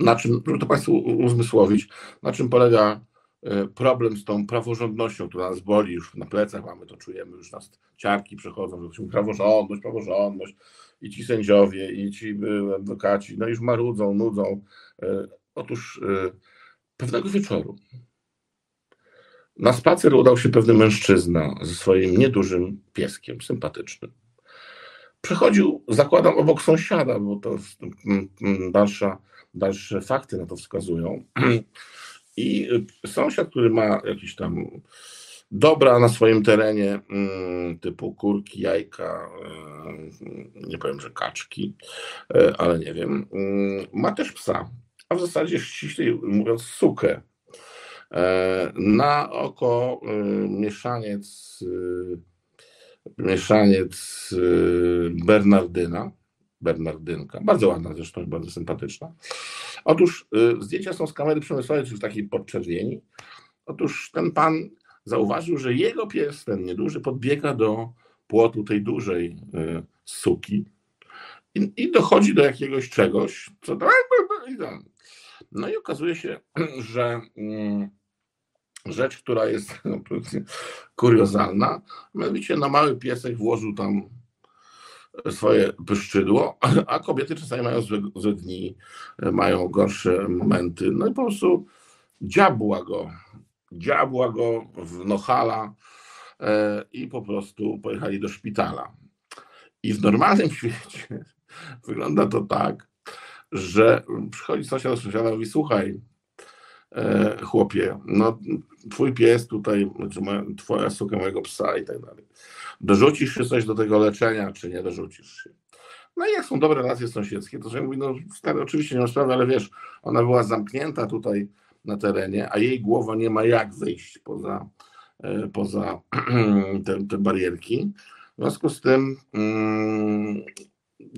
na czym, żeby to Państwu uzmysłowić, na czym polega e, problem z tą praworządnością, która nas boli, już na plecach mamy to, czujemy, już nas ciarki przechodzą, że praworządność, praworządność i ci sędziowie, i ci e, adwokaci, no już marudzą, nudzą. E, otóż pewnego wieczoru na spacer udał się pewny mężczyzna ze swoim niedużym pieskiem, sympatycznym. Przechodził, zakładam, obok sąsiada, bo to dalsza, dalsze fakty na to wskazują. I sąsiad, który ma jakieś tam dobra na swoim terenie, mm, typu kurki, jajka, e, nie powiem, że kaczki, e, ale nie wiem, ma też psa, a w zasadzie ściślej mówiąc sukę E, na oko mieszaniec, mieszaniec Bernardyna, Bernardynka, bardzo ładna zresztą, bardzo sympatyczna. Otóż zdjęcia są z kamery przemysłowej, czyli w takiej podczerwieni. Otóż ten pan zauważył, że jego pies, ten nieduży, podbiega do płotu tej dużej suki i, i dochodzi do jakiegoś czegoś, co no i okazuje się, że mm, rzecz, która jest kuriozalna. Mianowicie na mały piesek włożył tam swoje pyszczydło, a kobiety czasami mają złe, złe dni, mają gorsze momenty. No i po prostu dziabła go, dziabła go w nohala e, i po prostu pojechali do szpitala. I w normalnym świecie wygląda to tak, że przychodzi sąsiad do sąsiada i mówi, słuchaj, E, chłopie, no twój pies tutaj, znaczy twoja suka mojego psa i tak dalej. Dorzucisz się coś do tego leczenia, czy nie dorzucisz się? No i jak są dobre relacje sąsiedzkie, to że mówi, no stary, oczywiście nie ma sprawy, ale wiesz, ona była zamknięta tutaj na terenie, a jej głowa nie ma jak wyjść poza, e, poza te, te barierki. W związku z tym mm,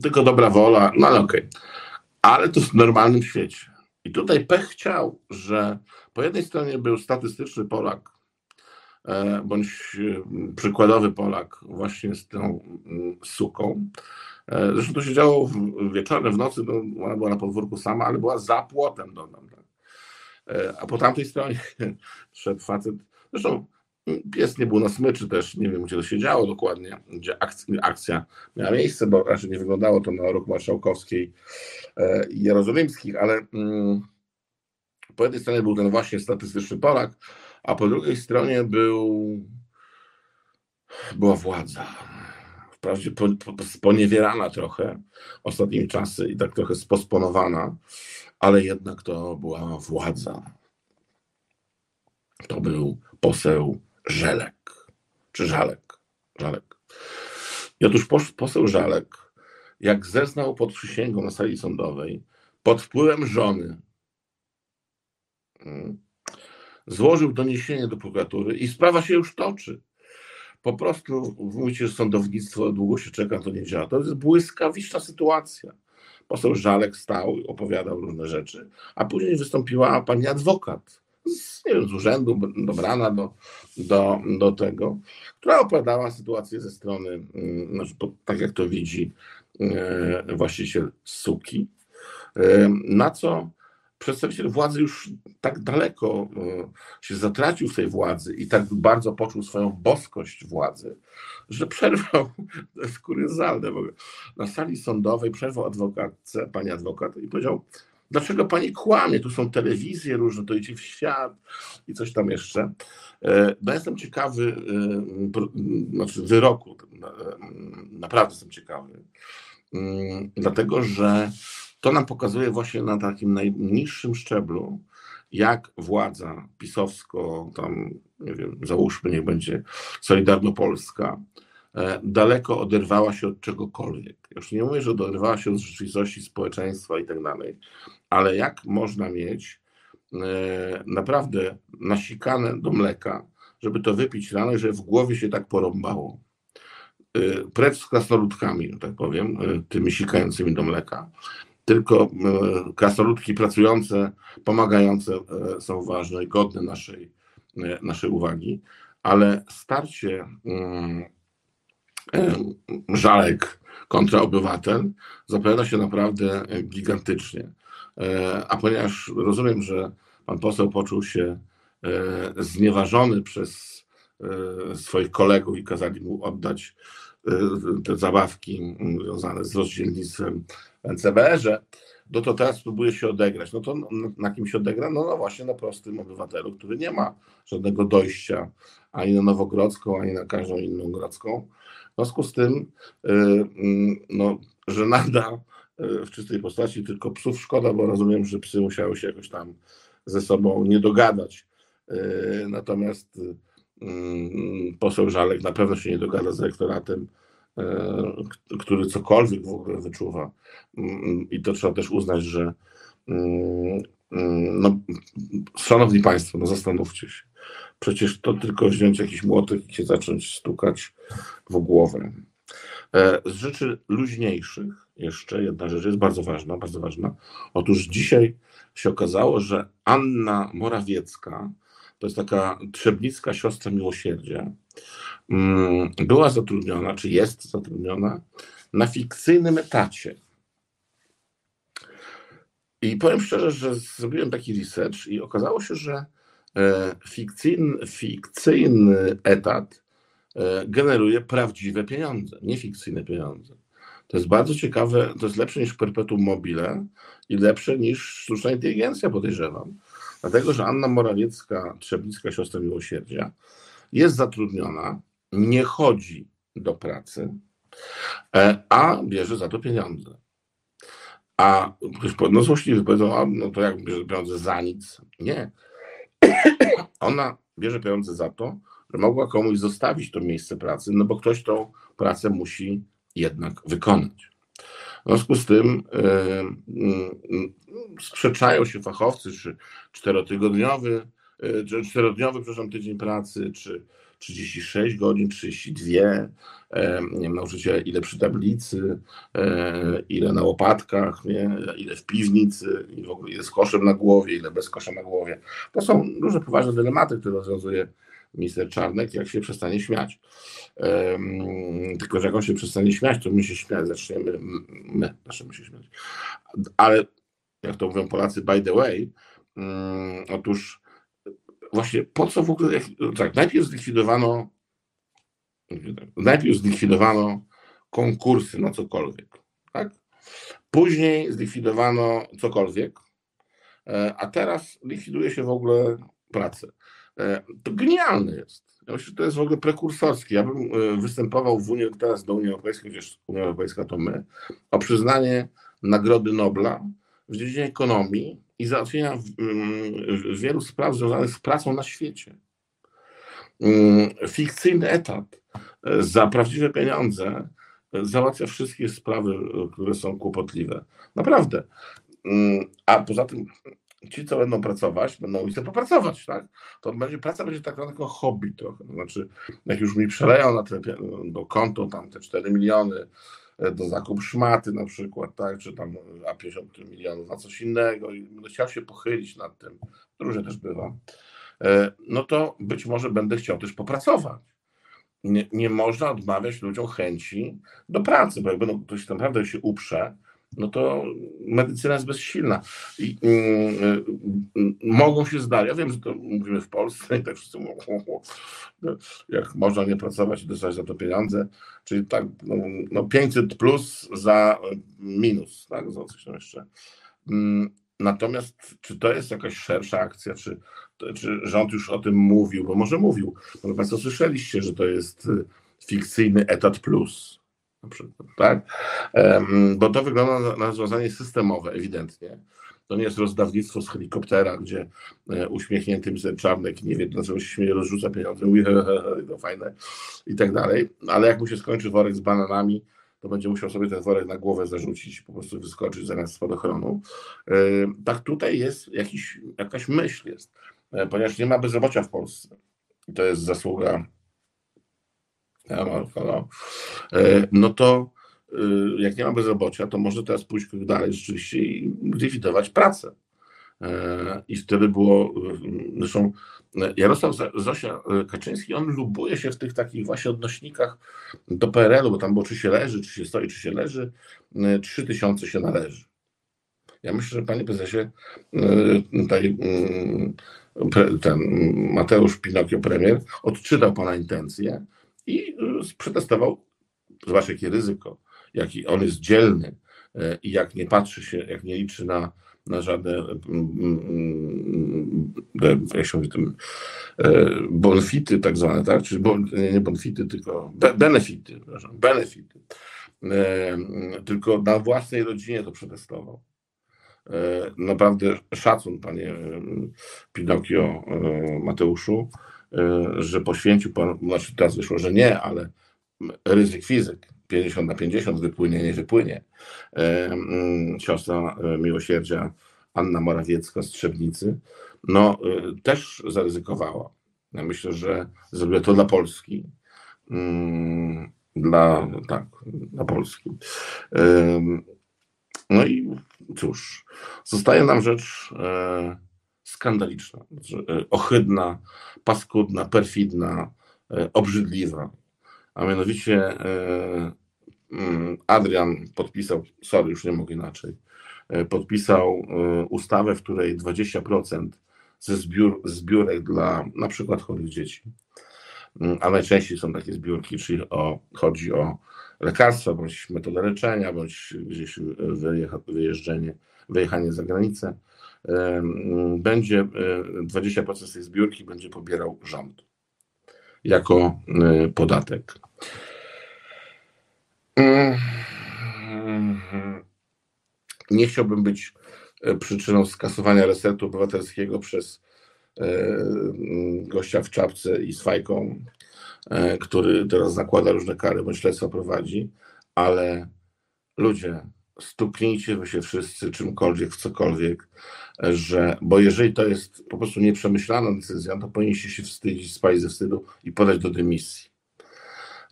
tylko dobra wola, no ale okej. Okay. Ale to w normalnym świecie. I tutaj pech chciał, że po jednej stronie był statystyczny Polak, e, bądź e, przykładowy Polak właśnie z tą mm, suką. E, zresztą to się działo wieczorem, w nocy, no, ona była na podwórku sama, ale była za płotem, dodam. Tak? A po tamtej stronie szedł facet, zresztą pies nie był na smyczy też, nie wiem gdzie to się działo dokładnie, gdzie akcja, miała miejsce, bo raczej nie wyglądało to na rok marszałkowskiej i jerozolimskich, ale mm, po jednej stronie był ten właśnie statystyczny Polak, a po drugiej stronie był, była władza. Wprawdzie po, po, sponiewierana trochę ostatnimi czasy i tak trochę sposponowana, ale jednak to była władza. To był poseł Żelek, czy Żalek, Żalek. I otóż poseł Żalek, jak zeznał pod przysięgą na sali sądowej, pod wpływem żony, mm, złożył doniesienie do prokuratury i sprawa się już toczy. Po prostu mówicie, że sądownictwo długo się czeka, to nie działa. To jest błyskawiczna sytuacja. Poseł Żalek stał opowiadał różne rzeczy, a później wystąpiła pani adwokat z, nie wiem, z urzędu dobrana do, do, do tego, która opowiadała sytuację ze strony, mm, znaczy, tak jak to widzi e, właściciel suki, e, na co przedstawiciel władzy już tak daleko e, się zatracił w tej władzy i tak bardzo poczuł swoją boskość władzy, że przerwał, to jest kuriozalne, bo na sali sądowej przerwał adwokatce, pani adwokat i powiedział, dlaczego pani kłamie, tu są telewizje różne, to idzie w świat i coś tam jeszcze. E, no jestem ciekawy, e, znaczy wyroku, naprawdę jestem ciekawy, mm, dlatego że to nam pokazuje właśnie na takim najniższym szczeblu, jak władza pisowsko, tam nie wiem, załóżmy, niech będzie Solidarnopolska, e, daleko oderwała się od czegokolwiek. Już nie mówię, że oderwała się od rzeczywistości społeczeństwa i tak dalej, ale jak można mieć e, naprawdę nasikane do mleka, żeby to wypić rano, że w głowie się tak porąbało. E, precz z krasnoludkami, tak powiem, tymi sikającymi do mleka tylko e, krasnoludki pracujące, pomagające e, są ważne i godne naszej, e, naszej uwagi, ale starcie mm, żalek kontra obywatel zapowiada się naprawdę gigantycznie. A ponieważ rozumiem, że pan poseł poczuł się znieważony przez swoich kolegów i kazali mu oddać te zabawki związane z rozdzielnictwem NCBR-ze, no to teraz próbuje się odegrać. No to na kim się odegra? No, no właśnie na prostym obywatelu, który nie ma żadnego dojścia ani na Nowogrodzką, ani na każdą inną grodzką. W związku z tym, y, mm, no, że nada y, w czystej postaci tylko psów szkoda, bo rozumiem, że psy musiały się jakoś tam ze sobą nie dogadać. Y, natomiast mm, poseł Żalek na pewno się nie dogada z elektoratem E, który cokolwiek w ogóle wyczuwa. Mm, I to trzeba też uznać, że mm, mm, no, szanowni Państwo, no zastanówcie się. Przecież to tylko wziąć jakiś młotek i się zacząć stukać w głowę. E, z rzeczy luźniejszych jeszcze jedna rzecz jest bardzo ważna, bardzo ważna. Otóż dzisiaj się okazało, że Anna Morawiecka, to jest taka trzebnicka siostra miłosierdzia, Mm, była zatrudniona, czy jest zatrudniona na fikcyjnym etacie. I powiem szczerze, że zrobiłem taki research i okazało się, że e, fikcyjny, fikcyjny etat e, generuje prawdziwe pieniądze, nie fikcyjne pieniądze. To jest bardzo ciekawe, to jest lepsze niż perpetuum mobile i lepsze niż sztuczna inteligencja, podejrzewam. Dlatego, że Anna Morawiecka, Trzebnicka siostra miłosierdzia, jest zatrudniona nie chodzi do pracy, e, a bierze za to pieniądze. A ktoś no złośliwy powiedzą, a no to jak bierze pieniądze za nic? Nie. Ona bierze pieniądze za to, że mogła komuś zostawić to miejsce pracy, no bo ktoś tą pracę musi jednak wykonać. W związku z tym yy, sprzeczają się fachowcy, czy czterotygodniowy, yy, czterodniowy, przepraszam, tydzień pracy, czy 36 godzin, 32, nie wiem, nauczyciele ile przy tablicy, e, ile na łopatkach, nie? ile w piwnicy, i w ogóle ile z koszem na głowie, ile bez kosza na głowie. To są duże, poważne dylematy, które rozwiązuje minister Czarnek, jak się przestanie śmiać. tylko, że jak on się przestanie śmiać, to my się śmiać zaczniemy, my zaczniemy się śmiać. Ale, jak to mówią Polacy, by the way, um, otóż właśnie po co w ogóle, tak, najpierw zlikwidowano najpierw zlikwidowano konkursy na cokolwiek, tak? Później zlikwidowano cokolwiek, e, a teraz likwiduje się w ogóle pracę. E, to genialne jest. Ja myślę, że to jest w ogóle prekursorskie. Ja bym e, występował w Unii, teraz do Unii Europejskiej, chociaż Unia Europejska to my, o przyznanie Nagrody Nobla w dziedzinie ekonomii i załatwienia mm, wielu spraw związanych z pracą na świecie. Mm, fikcyjny etat e, za prawdziwe pieniądze e, załatwia wszystkie sprawy, e, które są kłopotliwe. Naprawdę. Mm, a poza tym ci, co będą pracować, będą chcą popracować, tak? To będzie, praca będzie tak naprawdę hobby trochę. Znaczy, jak już mi przeleją na te, do konto tam te 4 miliony, do zakup szmaty na przykład, tak, czy tam a 50 milionów na coś innego i będę chciał się pochylić nad tym, różnie też bywa, e, no to być może będę chciał też popracować. Nie, nie można odmawiać ludziom chęci do pracy, bo jak będą ktoś naprawdę się uprze no to medycyna jest bezsilna. I mm, y, mogą się zdarzyć, ja wiem, że to mówimy w Polsce i tak wszyscy mówią, jak można nie pracować i dostać za to pieniądze, czyli tak, no, no 500 plus za minus, tak, za coś tam jeszcze. Mm, natomiast czy to jest jakaś szersza akcja, czy, czy rząd już o tym mówił, bo może mówił, może Państwo słyszeliście, że to jest y, fikcyjny etat plus, na przykład, tak? Bo to wygląda na rozwiązanie systemowe, ewidentnie. To nie jest rozdawnictwo z helikoptera, gdzie e, uśmiechnięty minister Czarnek nie wie, dlaczego się śmieje, rozrzuca pieniądze, mówi, he, he, to fajne i tak dalej. Ale jak mu się skończy worek z bananami, to będzie musiał sobie ten worek na głowę zarzucić, po prostu wyskoczyć zamiast spadochronu. E, tak tutaj jest jakiś, jakaś myśl jest, e, ponieważ nie ma bezrobocia w Polsce. I to jest zasługa no to y, jak nie ma bezrobocia, to może teraz pójść dalej rzeczywiście i likwidować pracę. E, I wtedy było, zresztą Jarosław Zosia Kaczyński, on lubuje się w tych takich właśnie odnośnikach do PRL-u, bo tam było czy się leży, czy się stoi, czy się leży, e, trzy tysiące się należy. Ja myślę, że panie prezesie, e, tutaj ten Mateusz Pinokio premier odczytał pana intencje, i y, przetestował, zobacz jakie ryzyko, jaki on jest dzielny e, i jak nie patrzy się, jak nie liczy na, na żadne jak się mówi tym, e, bonfity tak zwane, tak? Czyli bon, nie bonfity, tylko benefity, benefity. E, tylko na własnej rodzinie to przetestował. Naprawdę szacun, panie Pinokio Mateuszu. E, że poświęcił pan, znaczy teraz wyszło, że nie, ale ryzyk fizyk, 50 na 50 wypłynie, nie wypłynie. E, mm, siostra miłosierdzia Anna Morawiecka z Trzebnicy, no też zaryzykowała. Ja myślę, że zrobiła to dla Polski. Mm, dla, tak, dla Polski. No i cóż, zostaje nam rzecz skandaliczna, e, ohydna, paskudna, perfidna, e, obrzydliwa. A mianowicie e, mm, Adrian podpisał, sorry, już nie mogę inaczej, podpisał ustawę, w której 20% ze zbiór, zbiórek dla na przykład chorych dzieci, mm, a najczęściej są takie zbiórki, czyli o, chodzi o lekarstwa, bądź metodę leczenia, bądź gdzieś wyjeżdżenie, wyjechanie za granicę, będzie 20% e, tej zbiórki będzie pobierał rząd jako e, podatek. Nie chciałbym być e, przyczyną skasowania resetu obywatelskiego przez gościa w czapce i z fajką, który teraz zakłada różne kary bądź śledztwa prowadzi, ale ludzie, stuknijcie wy się wszyscy czymkolwiek w cokolwiek, że, bo jeżeli to jest po prostu nieprzemyślana decyzja, to powinniście się wstydzić, spać ze wstydu i podać do dymisji.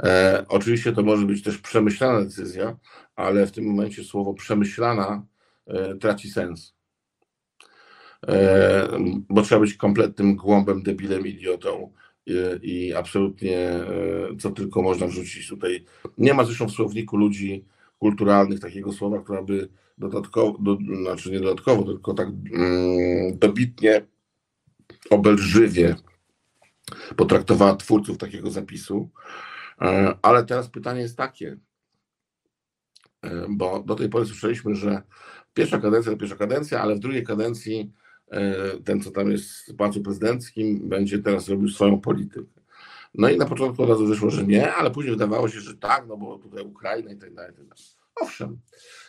E, oczywiście to może być też przemyślana decyzja, ale w tym momencie słowo przemyślana e, traci sens. E, bo trzeba być kompletnym głąbem, debilem, idiotą i, i absolutnie e, co tylko można wrzucić tutaj. Nie ma zresztą w słowniku ludzi kulturalnych takiego słowa, która by dodatkowo, do, znaczy nie dodatkowo, tylko tak mm, dobitnie, obelżywie potraktowała twórców takiego zapisu. E, ale teraz pytanie jest takie, e, bo do tej pory słyszeliśmy, że pierwsza kadencja to pierwsza kadencja, ale w drugiej kadencji e, ten, co tam jest w Pałacu Prezydenckim, będzie teraz robił swoją politykę. No i na początku od razu wyszło, że nie, ale później wydawało się, że tak, no bo tutaj Ukraina i tak dalej. Tak dalej. Owszem,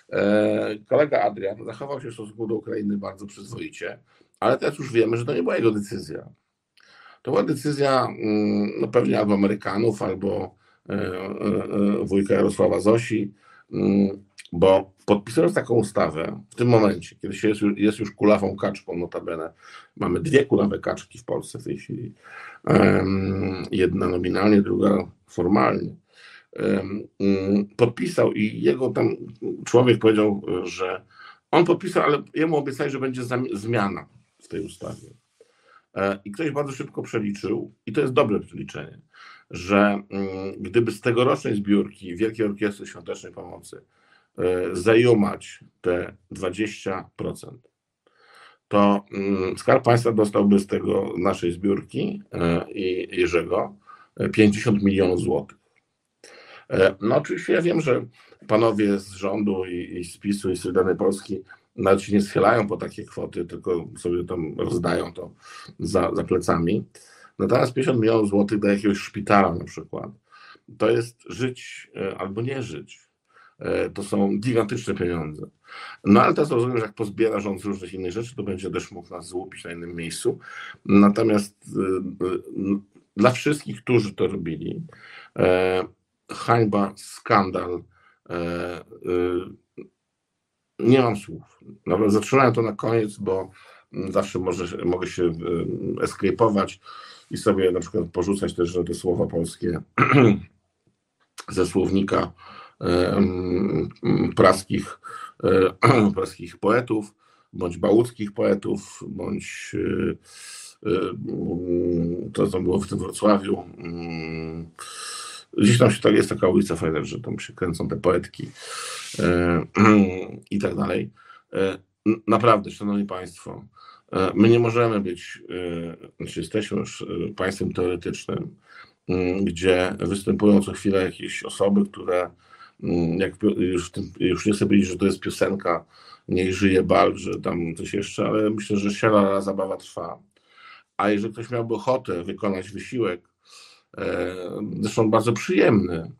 e, kolega Adrian zachował się w stosunku do Ukrainy bardzo przyzwoicie, ale teraz już wiemy, że to nie była jego decyzja. To była decyzja mm, no pewnie albo Amerykanów, albo e, e, wujka Jarosława Zosi, mm, bo podpisując taką ustawę w tym momencie, kiedy się jest, jest już kulawą kaczką, notabene, mamy dwie kulawe kaczki w Polsce w tej chwili, jedna nominalnie, druga formalnie, Mm, podpisał i jego tam człowiek powiedział, że on podpisał, ale jemu obiecali, że będzie zmiana w tej ustawie. E, I ktoś bardzo szybko przeliczył, i to jest dobre przeliczenie, że mm, gdyby z tegorocznej zbiórki Wielkiej Orkiestry Świątecznej Pomocy zajumać te 20%, to mm, Skarb Państwa dostałby z tego naszej zbiórki e, i Jerzego 50 milionów złotych. No oczywiście ja wiem, że panowie z rządu i, i z PiSu i z Solidarnej Polski nawet się nie schylają po takie kwoty, tylko sobie tam rozdają to za, za plecami. Natomiast 50 milionów złotych do jakiegoś szpitala na przykład, to jest żyć e, albo nie żyć. E, to są gigantyczne pieniądze. No ale teraz rozumiem, że jak pozbiera rząd z różnych innych rzeczy, to będzie też mógł nas złupić na innym miejscu. Natomiast e, dla wszystkich, którzy to robili, hańba, skandal, nie mam słów. Nawet zatrzymałem to na koniec, bo zawsze może, mogę się escape'ować i sobie na przykład porzucać też te słowa polskie ze słownika praskich, e, praskich poetów, bądź bałuckich poetów, bądź e, e, to, co było w tym Wrocławiu. Gdzieś tam się tak jest taka ulica fajna, że tam się kręcą te poetki i tak dalej. Naprawdę, szanowni państwo, E, my nie możemy być, e, znaczy jesteśmy już e, państwem teoretycznym, mm, gdzie występują co chwilę jakieś osoby, które mm, jak już, już nie chcę powiedzieć, że to jest piosenka Niech żyje bal, że tam coś jeszcze, ale myślę, że siara zabawa trwa. A jeżeli ktoś miałby ochotę wykonać wysiłek, zresztą bardzo przyjemny,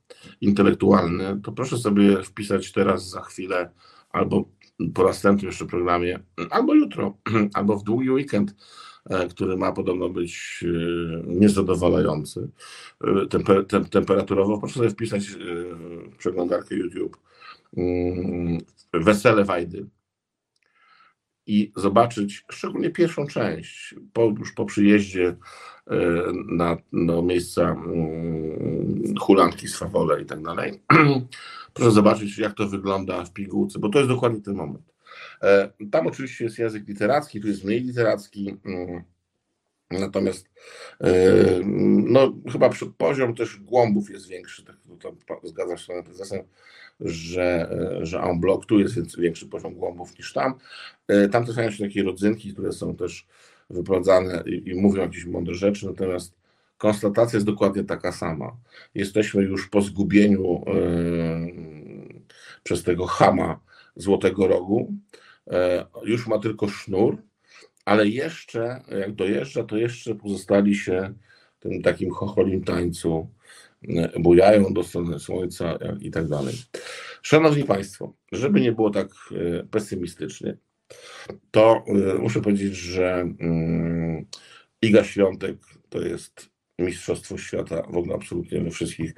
intelektualny, to proszę sobie wpisać teraz za chwilę albo po następnym jeszcze programie, albo jutro, albo w długi weekend, e, który ma podobno być e, niezadowalający e, temper, tem, temperaturowo. Proszę sobie wpisać w przeglądarkę YouTube mm, Wesele Wajdy i zobaczyć szczególnie pierwszą część, po, już po przyjeździe na, do miejsca mm, hulanki z Fawole i tak dalej. Proszę zobaczyć, jak to wygląda w pigułce, bo to jest dokładnie ten moment. E, tam oczywiście jest język literacki, tu jest mniej literacki, mm, natomiast e, no, chyba poziom też głąbów jest większy, tak, to zgadzam się z panem prezesem, że, e, że en bloc tu jest większy poziom głąbów niż tam. Tam też są się takie rodzynki, które są też wyprowadzane i, i mówią jakieś mądre rzeczy, natomiast konstatacja jest dokładnie taka sama. Jesteśmy już po zgubieniu yy, przez tego chama Złotego Rogu. Yy, już ma tylko sznur, ale jeszcze, jak dojeżdża, to jeszcze pozostali się tym takim chocholim tańcu, yy, bujają do strony słońca i tak dalej. Szanowni Państwo, żeby nie było tak pesymistycznie, to muszę powiedzieć, że Iga Świątek to jest Mistrzostwo Świata w ogóle absolutnie we wszystkich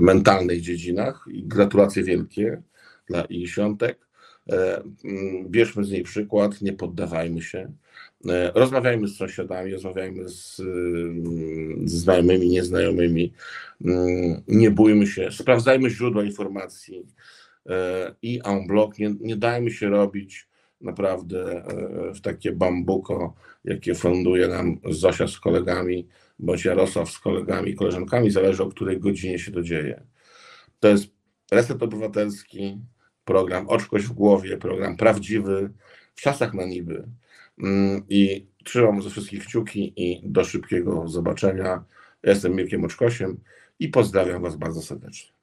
mentalnych dziedzinach i gratulacje wielkie dla Igi Świątek. E, mm, bierzmy z niej przykład, nie poddawajmy się. E, rozmawiajmy z sąsiadami, rozmawiajmy z, mm, z znajomymi, nieznajomymi. Mm, nie bójmy się, sprawdzajmy źródła informacji e, i en bloc, nie, nie dajmy się robić naprawdę w takie bambuko, jakie funduje nam Zosia z kolegami bądź Jarosław z kolegami, koleżankami, zależy o której godzinie się to dzieje. To jest Reset Obywatelski, program Oczkość w głowie, program prawdziwy, w czasach na niby. Mm, I trzymam ze wszystkich kciuki i do szybkiego zobaczenia. Ja jestem Mirkiem Oczkosiem i pozdrawiam Was bardzo serdecznie.